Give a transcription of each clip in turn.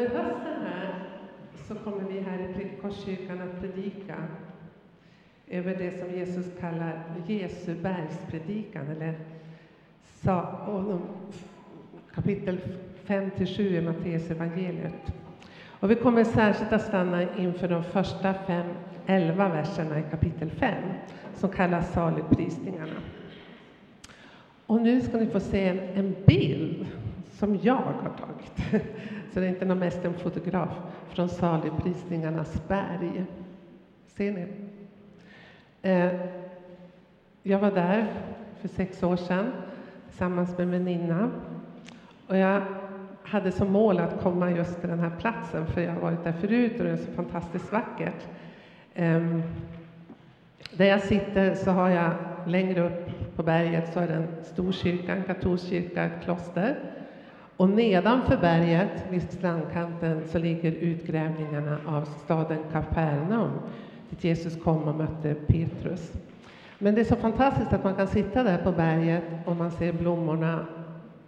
Under hösten här så kommer vi här i Korskyrkan att predika över det som Jesus kallar Jesu bergspredikan, eller kapitel 5-7 i Matteus evangeliet. Och vi kommer särskilt att stanna inför de första fem, elva verserna i kapitel 5, som kallas saligprisningarna. Och nu ska ni få se en, en bild som jag har tagit. Så det är inte någon mest en fotograf från saligprisningarnas berg. Ser ni? Eh, jag var där för sex år sedan tillsammans med en väninna. Och jag hade som mål att komma just till den här platsen, för jag har varit där förut och det är så fantastiskt vackert. Ehm, där jag sitter så har jag längre upp på berget så är det en stor kyrka, en katolsk kyrka, ett kloster. Och nedanför berget, vid strandkanten, så ligger utgrävningarna av staden Kapernaum, dit Jesus kom och mötte Petrus. Men det är så fantastiskt att man kan sitta där på berget och man ser blommorna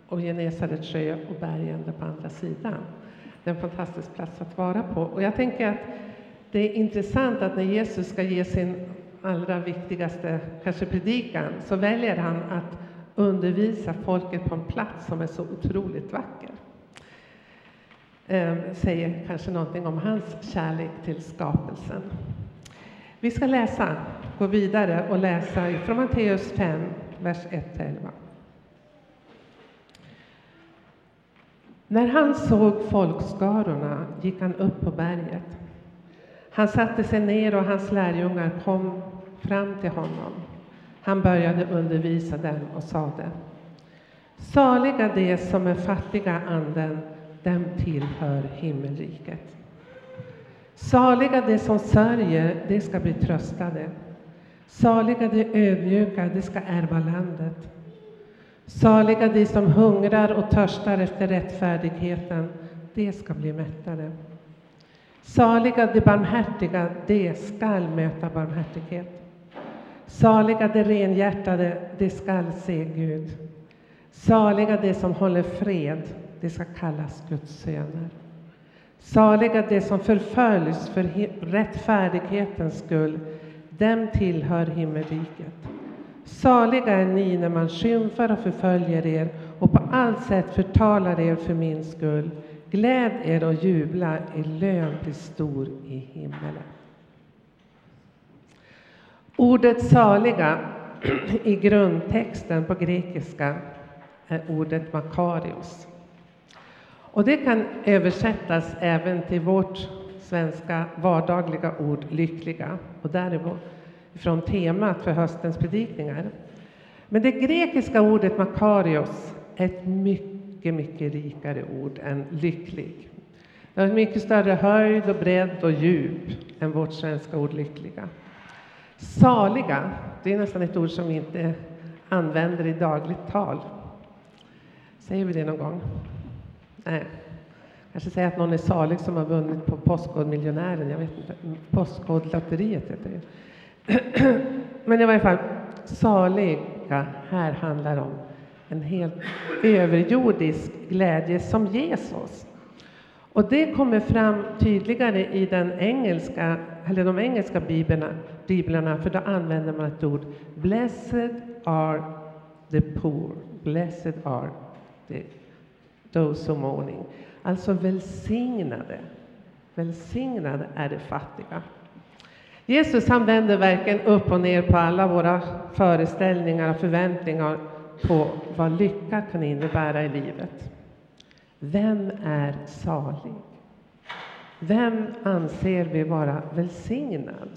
och Genesarets sjö och bergen där på andra sidan. Det är en fantastisk plats att vara på. Och jag tänker att det är intressant att när Jesus ska ge sin allra viktigaste, kanske predikan, så väljer han att undervisa folket på en plats som är så otroligt vacker. Eh, säger kanske någonting om hans kärlek till skapelsen. Vi ska läsa, gå vidare och läsa från Matteus 5, vers 1-11. När han såg folkskarorna gick han upp på berget. Han satte sig ner och hans lärjungar kom fram till honom. Han började undervisa dem och sade Saliga de som är fattiga anden, dem tillhör himmelriket. Saliga de som sörjer, de ska bli tröstade. Saliga de ödmjuka, de ska ärva landet. Saliga de som hungrar och törstar efter rättfärdigheten, de ska bli mättade. Saliga de barmhärtiga, de skall möta barmhärtighet. Saliga de renhjärtade, de skall se Gud. Saliga de som håller fred, de ska kallas Guds söner. Saliga de som förföljs för rättfärdighetens skull, dem tillhör himmelriket. Saliga är ni när man skymfar och förföljer er och på allt sätt förtalar er för min skull. Gläd er och jubla, er lön blir stor i himmelen. Ordet saliga i grundtexten på grekiska är ordet makarios. Och det kan översättas även till vårt svenska vardagliga ord lyckliga och därifrån temat för höstens predikningar. Men det grekiska ordet makarios är ett mycket, mycket rikare ord än lycklig. Det har mycket större höjd och bredd och djup än vårt svenska ord lyckliga. Saliga, det är nästan ett ord som vi inte använder i dagligt tal. Säger vi det någon gång? Nej. Kanske säga att någon är salig som har vunnit på Postkodmiljonären. Jag vet inte. Postkodlotteriet heter det. Men i varje fall, saliga här handlar om en helt överjordisk glädje som Jesus. Och det kommer fram tydligare i den engelska, eller de engelska biblarna, biblarna, för då använder man ett ord Blessed are the poor, blessed are the those who mourning. Alltså välsignade. Välsignade är de fattiga. Jesus han vänder verkligen upp och ner på alla våra föreställningar och förväntningar på vad lycka kan innebära i livet. Vem är salig? Vem anser vi vara välsignad?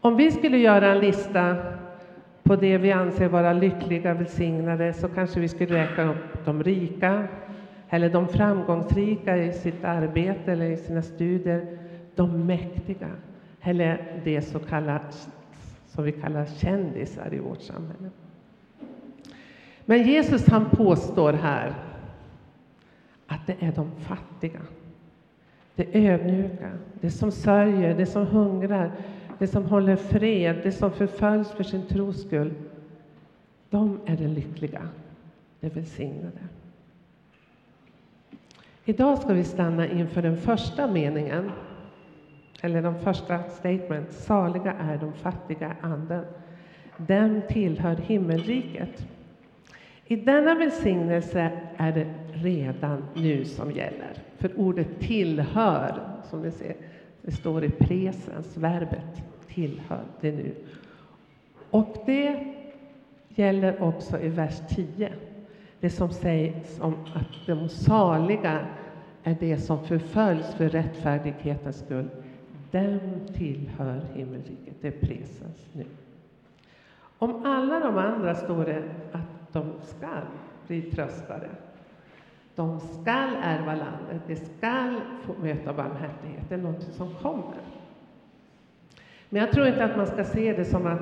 Om vi skulle göra en lista på det vi anser vara lyckliga, välsignade, så kanske vi skulle räkna upp de rika, eller de framgångsrika i sitt arbete eller i sina studier, de mäktiga, eller det så kallade, som vi kallar kändisar i vårt samhälle. Men Jesus han påstår här att det är de fattiga, det ödmjuka, det som sörjer, det som hungrar, det som håller fred, det som förföljs för sin tros skull. De är de lyckliga, de välsignade. Idag ska vi stanna inför den första meningen, eller de första statement. Saliga är de fattiga i anden. Dem tillhör himmelriket. I denna välsignelse är det redan nu som gäller. För ordet tillhör, som ni ser, det står i presens, verbet tillhör det nu. Och det gäller också i vers 10. Det som sägs om att de saliga är det som förföljs för rättfärdighetens skull. Dem tillhör himmelriket. Det är presens nu. Om alla de andra står det att de skall bli tröstade. De skall ärva landet, de skall få möta barmhärtighet. Det är något som kommer. Men jag tror inte att man ska se det som att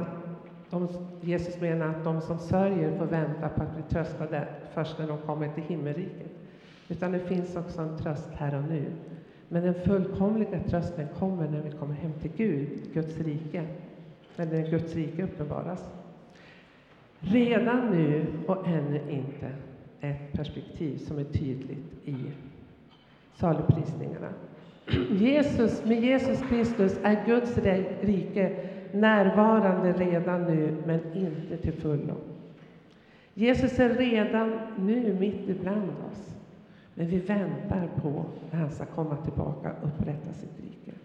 de, Jesus menar att de som sörjer får vänta på att bli tröstade först när de kommer till himmelriket. Utan det finns också en tröst här och nu. Men den fullkomliga trösten kommer när vi kommer hem till Gud, Guds rike, när Guds rike uppenbaras. Redan nu och ännu inte ett perspektiv som är tydligt i saluprisningarna. Jesus, med Jesus Kristus är Guds rike närvarande redan nu, men inte till fullo. Jesus är redan nu mitt ibland oss, men vi väntar på när han ska komma tillbaka och upprätta sitt rike.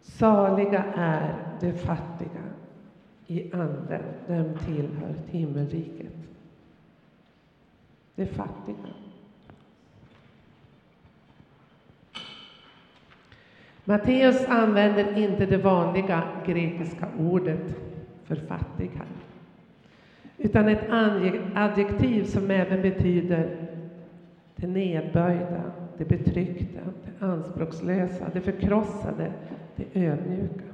Saliga är de fattiga i anden, dem tillhör himmelriket. De fattiga. Matteus använder inte det vanliga grekiska ordet för fattig här, utan ett adjektiv som även betyder det nedböjda, det betryckta, det anspråkslösa, det förkrossade, det ödmjuka.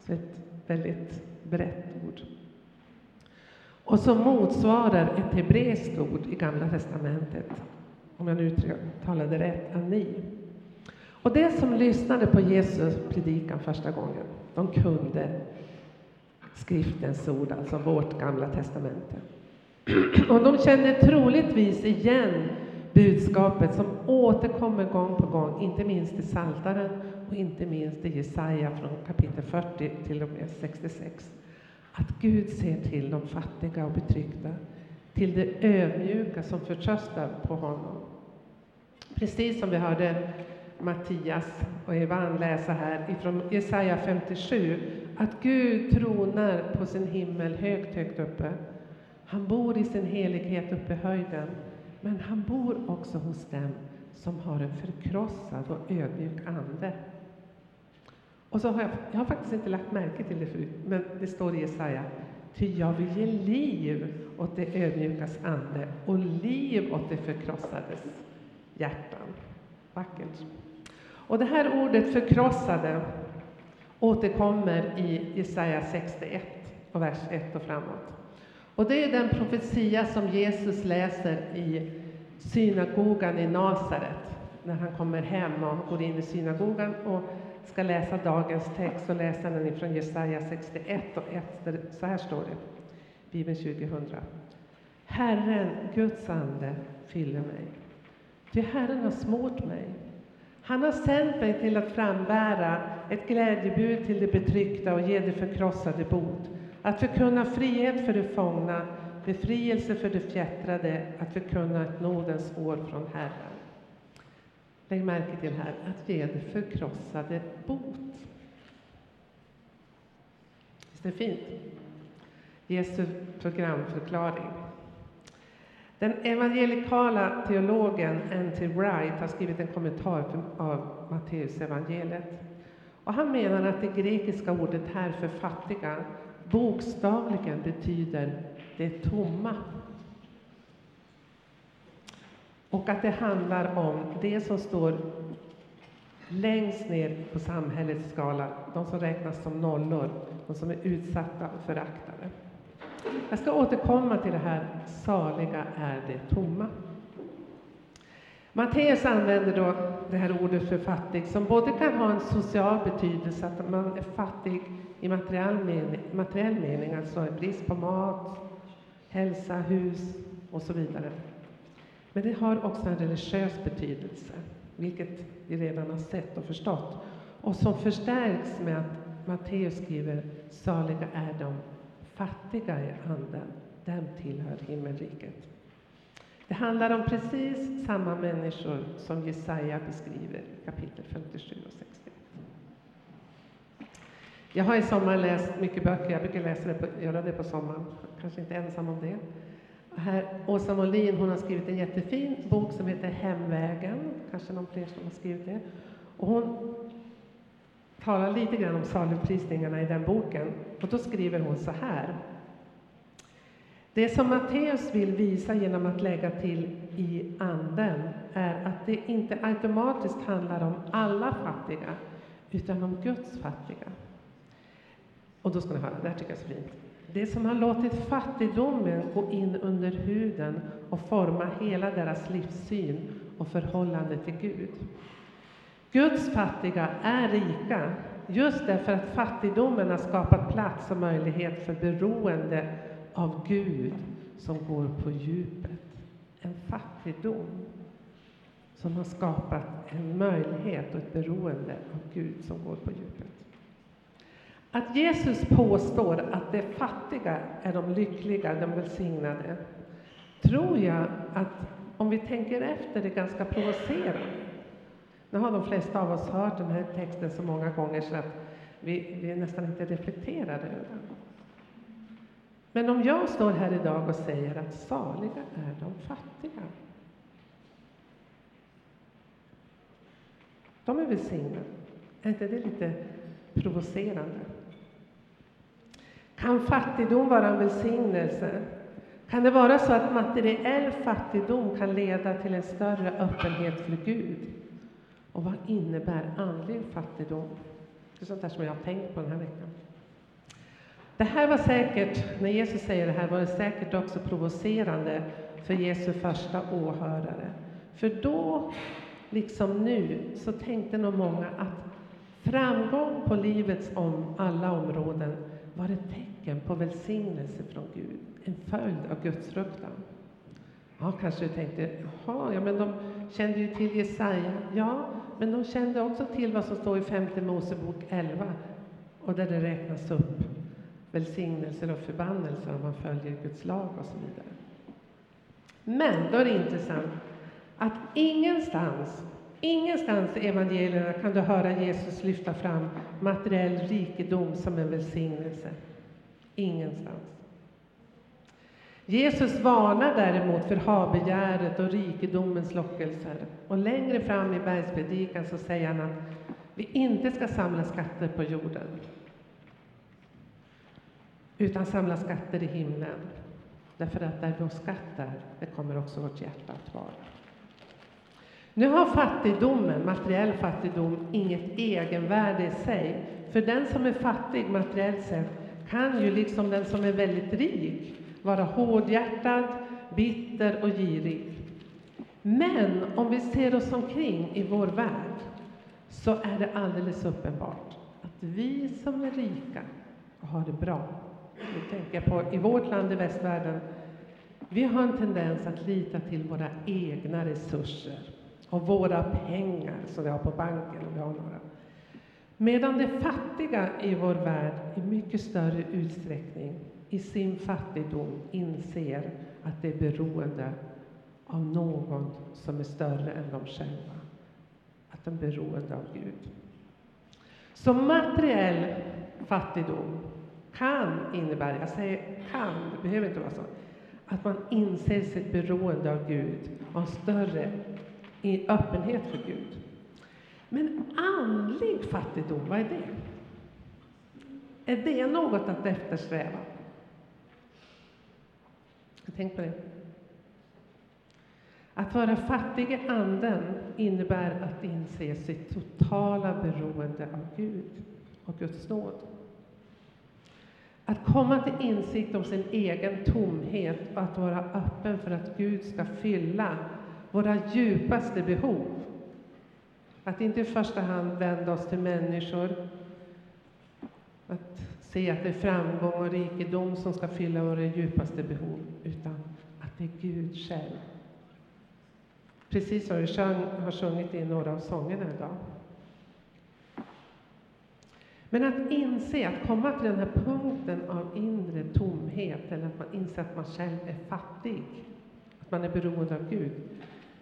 Så ett väldigt brett ord. Och som motsvarar ett hebreiskt ord i Gamla testamentet, om jag nu talade rätt, ani. Och de som lyssnade på Jesus predikan första gången, de kunde skriftens ord, alltså vårt gamla testamente. Och de kände troligtvis igen budskapet som återkommer gång på gång, inte minst i Saltaren och inte minst i Jesaja från kapitel 40 till och med 66. Att Gud ser till de fattiga och betryckta, till de ödmjuka som förtröstar på honom. Precis som vi hörde Mattias och Evan läsa här ifrån Jesaja 57, att Gud tronar på sin himmel högt, högt uppe. Han bor i sin helighet uppe i höjden, men han bor också hos dem som har en förkrossad och ödmjuk ande. Och så har jag, jag har faktiskt inte lagt märke till det förut, men det står i Jesaja, ty jag vill ge liv åt det ödmjukas ande och liv åt det förkrossades hjärtan. Vackert. Och det här ordet förkrossade återkommer i Jesaja 61, och vers 1 och framåt. Och det är den profetia som Jesus läser i synagogan i Nasaret, när han kommer hem och går in i synagogan och ska läsa dagens text, så läser den från Jesaja 61 och 1. Så här står det, Bibeln 2000. Herren, Guds ande, fyller mig. Ty Herren har smort mig han har sänt mig till att frambära ett glädjebud till de betryckta och ge de förkrossade bot, att förkunna frihet för de fångna, befrielse för de fjättrade, att förkunna ett nådens år från Herren. Lägg märke till här, att ge det förkrossade bot. Visst är det fint? Jesu programförklaring. Den evangelikala teologen N.T. Wright har skrivit en kommentar av Matteus evangeliet. Och han menar att det grekiska ordet här för fattiga bokstavligen betyder det tomma. Och att det handlar om det som står längst ner på samhällets skala, de som räknas som nollor, de som är utsatta och föraktade. Jag ska återkomma till det här, saliga är det tomma. Matteus använder då det här ordet för fattig som både kan ha en social betydelse, att man är fattig i materiell mening, materiell mening alltså brist på mat, hälsa, hus och så vidare. Men det har också en religiös betydelse, vilket vi redan har sett och förstått, och som förstärks med att Matteus skriver saliga är de fattiga i anden, dem tillhör himmelriket. Det handlar om precis samma människor som Jesaja beskriver i kapitel 57 och 61. Jag har i sommar läst mycket böcker. Jag brukar läsa det på, göra det på sommaren. Kanske inte ensam om det. Här, Åsa Molin hon har skrivit en jättefin bok som heter Hemvägen. Kanske någon fler som har skrivit det. Och hon talar lite grann om saluprisningarna i den boken. Och då skriver hon så här. Det som Matteus vill visa genom att lägga till i anden är att det inte automatiskt handlar om alla fattiga, utan om Guds fattiga. Och då ska ni höra, det här tycker jag är så fint. Det som har låtit fattigdomen gå in under huden och forma hela deras livssyn och förhållande till Gud. Guds fattiga är rika just därför att fattigdomen har skapat plats och möjlighet för beroende av Gud som går på djupet. En fattigdom som har skapat en möjlighet och ett beroende av Gud som går på djupet. Att Jesus påstår att de fattiga är de lyckliga, de välsignade, tror jag att om vi tänker efter är ganska provocerande. Nu har de flesta av oss hört den här texten så många gånger så att vi, vi nästan inte reflekterar över den. Men om jag står här idag och säger att saliga är de fattiga. De är välsignade. Är inte det lite provocerande? Kan fattigdom vara en välsignelse? Kan det vara så att materiell fattigdom kan leda till en större öppenhet för Gud? Och vad innebär andlig fattigdom? Det är sånt där som jag har tänkt på den här veckan. Det här var säkert, när Jesus säger det här, var det säkert också provocerande för Jesu första åhörare. För då, liksom nu, så tänkte nog många att framgång på livets om alla områden var ett tecken på välsignelse från Gud, en följd av Guds fruktan. Ja, kanske du tänkte, jaha, ja, men de kände ju till Jesaja. Ja, men de kände också till vad som står i femte Mosebok 11, och där det räknas upp välsignelser och förbannelser om man följer Guds lag och så vidare. Men då är det intressant att ingenstans, ingenstans i evangelierna kan du höra Jesus lyfta fram materiell rikedom som en välsignelse. Ingenstans. Jesus varnar däremot för habegäret och rikedomens lockelser. Och längre fram i bergspredikan så säger han att vi inte ska samla skatter på jorden, utan samla skatter i himlen. Därför att där vår skatt är, det kommer också vårt hjärta att vara. Nu har fattigdomen, materiell fattigdom, inget egenvärde i sig. För den som är fattig materiellt sett kan ju liksom den som är väldigt rik vara hårdhjärtad, bitter och girig. Men om vi ser oss omkring i vår värld så är det alldeles uppenbart att vi som är rika och har det bra, nu tänker jag på i vårt land i västvärlden, vi har en tendens att lita till våra egna resurser och våra pengar som vi har på banken, om vi har några. Medan de fattiga i vår värld i mycket större utsträckning i sin fattigdom inser att de är beroende av någon som är större än de själva. Att de är beroende av Gud. Så materiell fattigdom kan innebära, jag säger kan, det behöver inte vara så, att man inser sitt beroende av Gud och en större öppenhet för Gud. Men andlig fattigdom, vad är det? Är det något att eftersträva? Tänk på det. Att vara fattig i anden innebär att inse sitt totala beroende av Gud och Guds nåd. Att komma till insikt om sin egen tomhet och att vara öppen för att Gud ska fylla våra djupaste behov. Att inte i första hand vända oss till människor, att se att det är framgång och rikedom som ska fylla våra djupaste behov, utan att det är Gud själv Precis som vi har sjungit i några av sångerna idag. Men att inse, att komma till den här punkten av inre tomhet, eller att man inser att man själv är fattig, att man är beroende av Gud,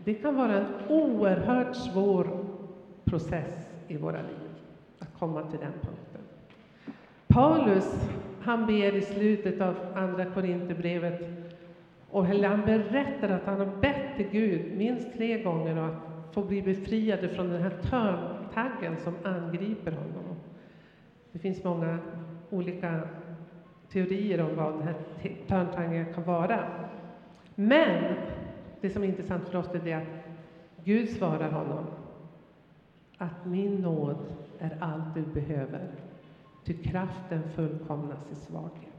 det kan vara en oerhört svår process i våra liv, att komma till den punkten. Paulus, han ber i slutet av Andra Korinthierbrevet, och han berättar att han har bett till Gud minst tre gånger att få bli befriad från den här törntaggen som angriper honom. Det finns många olika teorier om vad den här törntaggen kan vara. Men det som är intressant för oss är det att Gud svarar honom att min nåd är allt du behöver, ty kraften fullkomnas i svaghet.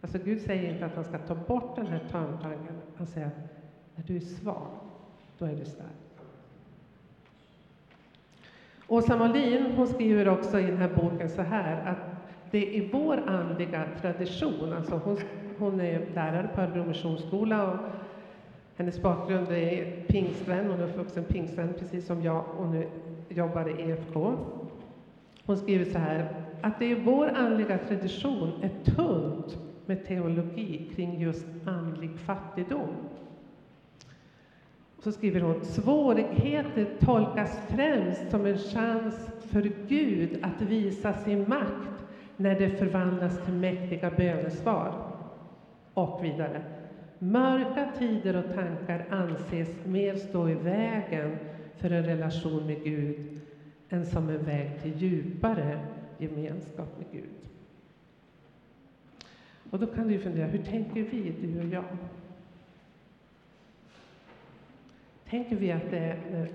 Alltså Gud säger inte att han ska ta bort den här törntanken, han säger att när du är svag, då är du stark. Åsa Molin hon skriver också i den här boken så här att det är vår andliga tradition, alltså hon, hon är lärare på Örebro Missionsskola och hennes bakgrund är pingstvän, hon är uppvuxen pingstvän precis som jag och nu jobbar i EFK. Hon skriver så här, att det i vår andliga tradition är tunt med teologi kring just andlig fattigdom. Så skriver hon, svårigheter tolkas främst som en chans för Gud att visa sin makt när det förvandlas till mäktiga bönesvar. Och vidare, mörka tider och tankar anses mer stå i vägen för en relation med Gud än som en väg till djupare gemenskap med Gud. Och då kan du fundera, hur tänker vi, du och jag? Tänker vi att det är när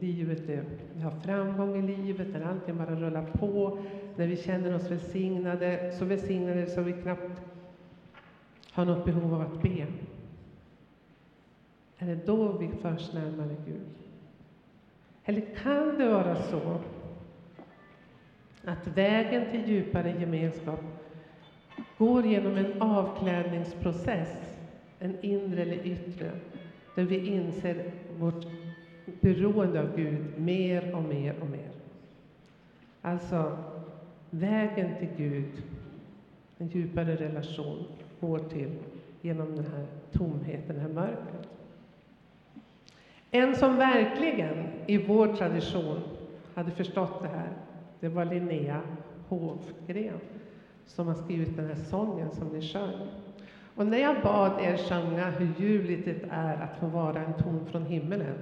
livet är, vi har framgång i livet, när allting bara rullar på, när vi känner oss välsignade, så välsignade så vi knappt har något behov av att be? Är det då vi förs närmare Gud? Eller kan det vara så att vägen till djupare gemenskap går genom en avklädningsprocess, en inre eller yttre, där vi inser vårt beroende av Gud mer och mer och mer. Alltså, vägen till Gud, en djupare relation, går till genom den här tomheten, det här mörkret. En som verkligen i vår tradition hade förstått det här, det var Linnea Hovgren som har skrivit den här sången som ni sjöng. Och när jag bad er sjunga hur ljuvligt det är att få vara en ton från himmelen,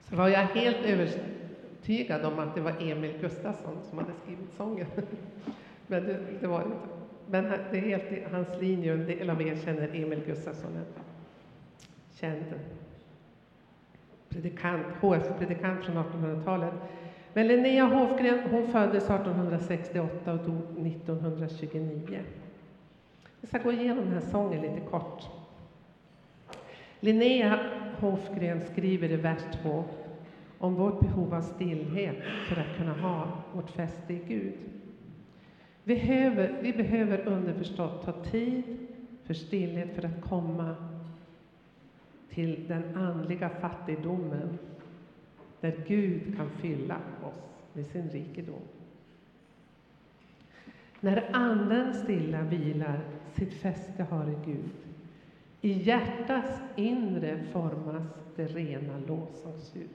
så var jag helt övertygad om att det var Emil Gustafsson som hade skrivit sången. Men det, det var det inte. Men det är helt hans linje, en del av er känner Emil Gustafsson, en känd predikant, HF-predikant från 1800-talet. Men Linnea Hofgren hon föddes 1868 och dog 1929. Jag ska gå igenom den här sången lite kort. Linnea Hofgren skriver i vers 2 om vårt behov av stillhet för att kunna ha vårt fäste i Gud. Vi behöver, vi behöver underförstått ta tid för stillhet för att komma till den andliga fattigdomen där Gud kan fylla oss med sin rikedom. När anden stilla vilar, sitt fäste har i Gud, i hjärtats inre formas det rena lovsångsljud.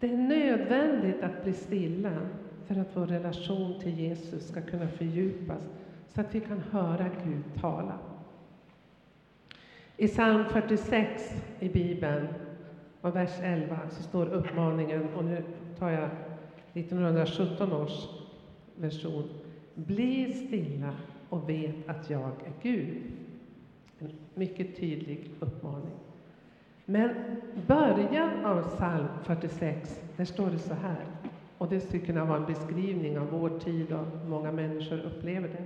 Det är nödvändigt att bli stilla för att vår relation till Jesus ska kunna fördjupas, så att vi kan höra Gud tala. I psalm 46 i Bibeln och vers 11 så står uppmaningen, och nu tar jag 1917 års version. Bli stilla och vet att jag är Gud. En mycket tydlig uppmaning. Men början av psalm 46, där står det så här, och det skulle kunna vara en beskrivning av vår tid och många människor upplever det.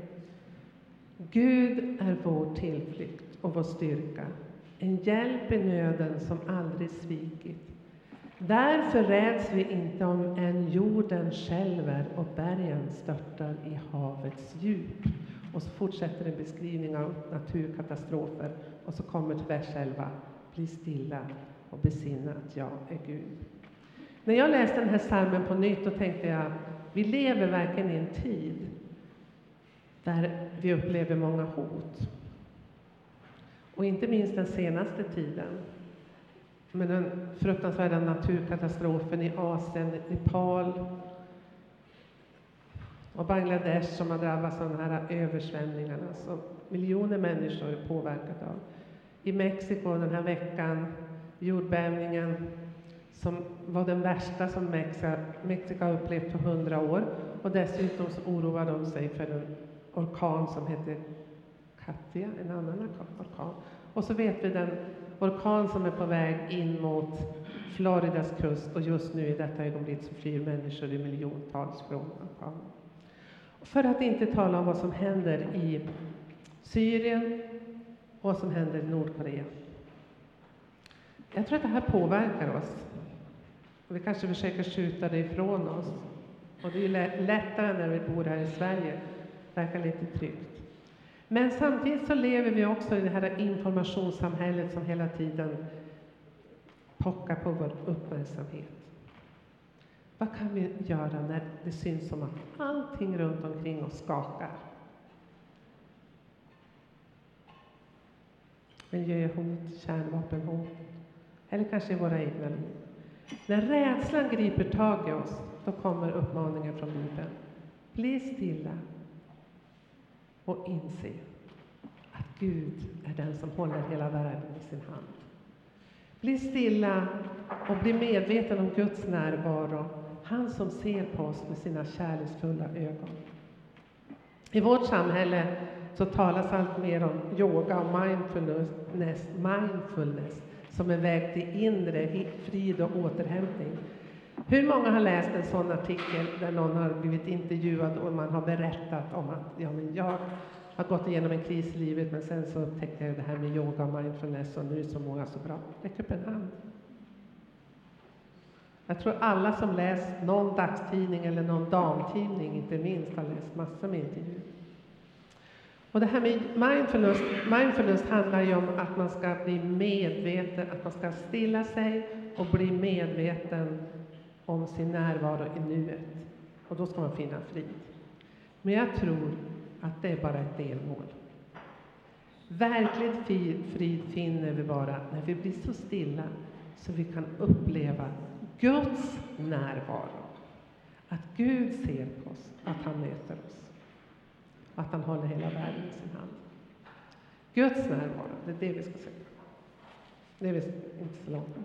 Gud är vår tillflykt och vår styrka, en hjälp i nöden som aldrig svikit. Därför räds vi inte om än jorden skälver och bergen störtar i havets djup. Och så fortsätter en beskrivning av naturkatastrofer och så kommer till vers 11. Bli stilla och besinna att jag är Gud. När jag läste den här salmen på nytt, då tänkte jag, vi lever verkligen i en tid där vi upplever många hot. Och inte minst den senaste tiden med den fruktansvärda naturkatastrofen i Asien, Nepal och Bangladesh som har drabbats av de här översvämningarna som miljoner människor är påverkade av. I Mexiko den här veckan, jordbävningen som var den värsta som Mexiko har upplevt på hundra år. Och dessutom så oroar de sig för en orkan som heter Katia, en annan orkan. Och så vet vi den orkan som är på väg in mot Floridas kust och just nu i detta ögonblick så flyr människor i miljontals från orkanen. För att inte tala om vad som händer i Syrien och vad som händer i Nordkorea. Jag tror att det här påverkar oss. Och vi kanske försöker skjuta det ifrån oss. Och det är lättare när vi bor här i Sverige. Det verkar lite tryggt. Men samtidigt så lever vi också i det här informationssamhället som hela tiden pockar på vår uppmärksamhet. Vad kan vi göra när det syns som att allting runt omkring oss skakar? Miljöhot, kärnvapenhot, eller kanske våra egna liv. När rädslan griper tag i oss, då kommer uppmaningen från Bibeln. Bli stilla och inse att Gud är den som håller hela världen i sin hand. Bli stilla och bli medveten om Guds närvaro, han som ser på oss med sina kärleksfulla ögon. I vårt samhälle så talas allt mer om yoga och mindfulness, mindfulness som en väg till inre frid och återhämtning. Hur många har läst en sån artikel där någon har blivit intervjuad och man har berättat om att ja, men jag har gått igenom en kris i livet men sen så upptäckte jag det här med yoga och mindfulness och nu är så många så bra. Räck upp en hand. Jag tror alla som läst någon dagstidning eller någon damtidning, inte minst, har läst massor med intervjuer. Och det här med mindfulness, mindfulness handlar ju om att man ska bli medveten, att man ska stilla sig och bli medveten om sin närvaro i nuet. Och då ska man finna frid. Men jag tror att det är bara ett delmål. Verkligt frid finner vi bara när vi blir så stilla så vi kan uppleva Guds närvaro. Att Gud ser på oss, att han möter oss. Att han håller hela världen i sin hand. Guds närvaro, det är det vi ska se. Det är inte så långt.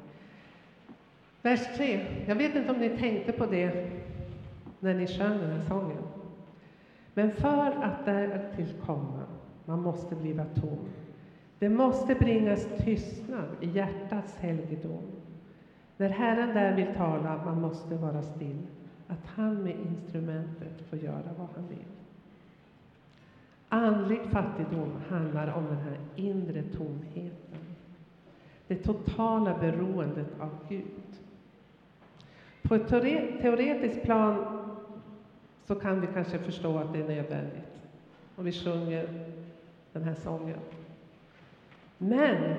Vers 3. Jag vet inte om ni tänkte på det när ni sjöng den här sången. Men för att därtill komma, man måste bliva tom. Det måste bringas tystnad i hjärtats helgedom. När Herren där vill tala, man måste vara still, att han med instrumentet får göra vad han vill. Andlig fattigdom handlar om den här inre tomheten. Det totala beroendet av Gud. På ett teoretiskt plan så kan vi kanske förstå att det är nödvändigt. Och vi sjunger den här sången. Men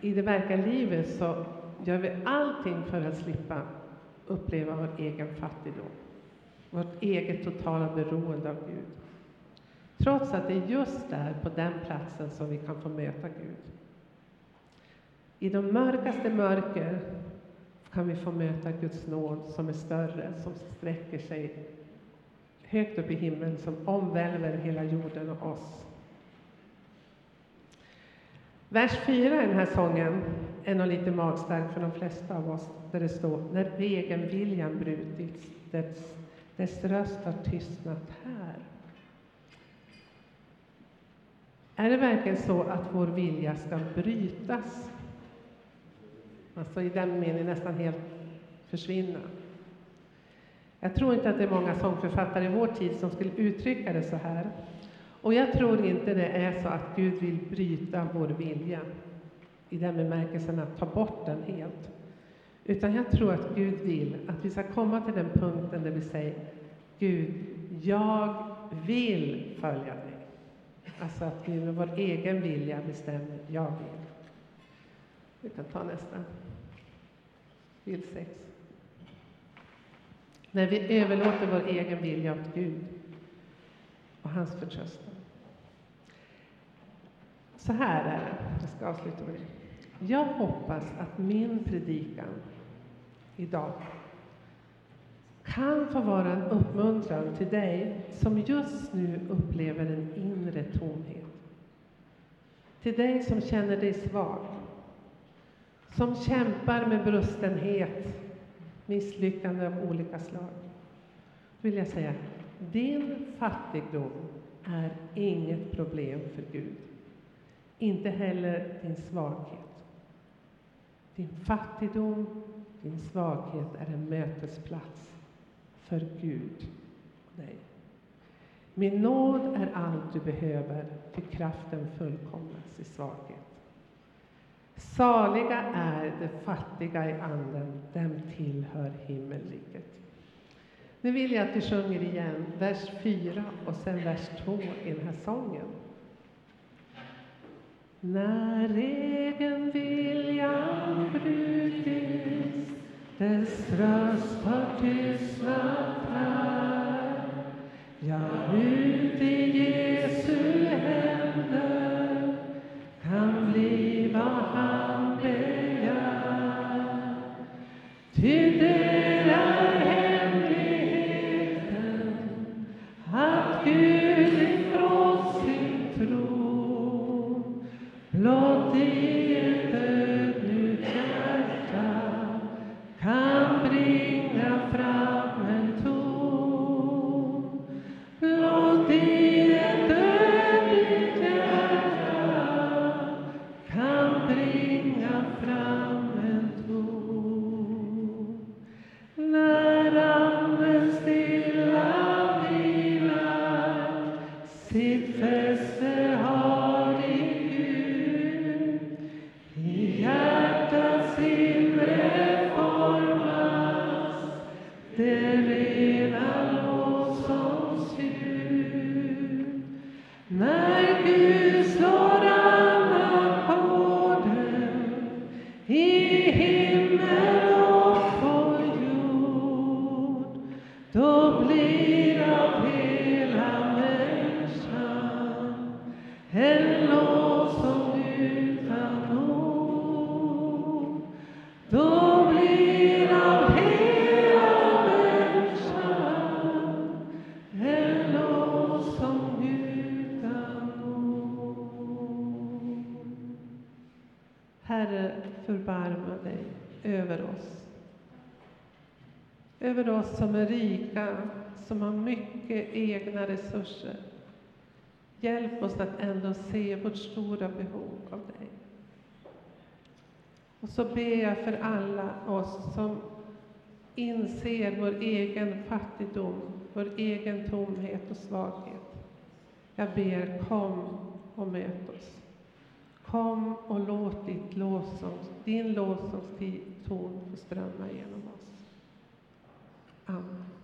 i det verkliga livet så gör vi allting för att slippa uppleva vår egen fattigdom. Vårt eget totala beroende av Gud. Trots att det är just där, på den platsen, som vi kan få möta Gud. I de mörkaste mörker kan vi få möta Guds nåd som är större, som sträcker sig högt upp i himlen, som omvälver hela jorden och oss. Vers 4 i den här sången är nog lite magstark för de flesta av oss, där det står När egenviljan brutits, dess, dess röst har tystnat här. Är det verkligen så att vår vilja ska brytas? Alltså i den meningen nästan helt försvinna. Jag tror inte att det är många sångförfattare i vår tid som skulle uttrycka det så här. Och jag tror inte det är så att Gud vill bryta vår vilja i den bemärkelsen att ta bort den helt. Utan jag tror att Gud vill att vi ska komma till den punkten där vi säger Gud, jag vill följa dig. Alltså att vi med vår egen vilja bestämmer, jag vill. Vi kan ta nästa. Bild 6. När vi överlåter vår egen vilja åt Gud och hans förtröstan. Så här är det, jag ska avsluta med det. Jag hoppas att min predikan idag kan få vara en uppmuntran till dig som just nu upplever en inre tomhet. Till dig som känner dig svag, som kämpar med brustenhet, misslyckande av olika slag. Då vill jag säga, din fattigdom är inget problem för Gud. Inte heller din svaghet. Din fattigdom, din svaghet är en mötesplats för Gud och dig. Min nåd är allt du behöver, ty kraften fullkomnas i svaghet. Saliga är de fattiga i anden, dem tillhör himmelriket. Nu vill jag att vi sjunger igen vers 4 och sen vers 2 i den här sången. När egen viljan brutit dess röst har tystnat här. Ja, ut i Jesu Över oss som är rika, som har mycket egna resurser. Hjälp oss att ändå se vårt stora behov av dig. Och så ber jag för alla oss som inser vår egen fattigdom, vår egen tomhet och svaghet. Jag ber, kom och möt oss. Kom och låt ditt lovsångs, din lovsångston få strömma genom oss. 嗯。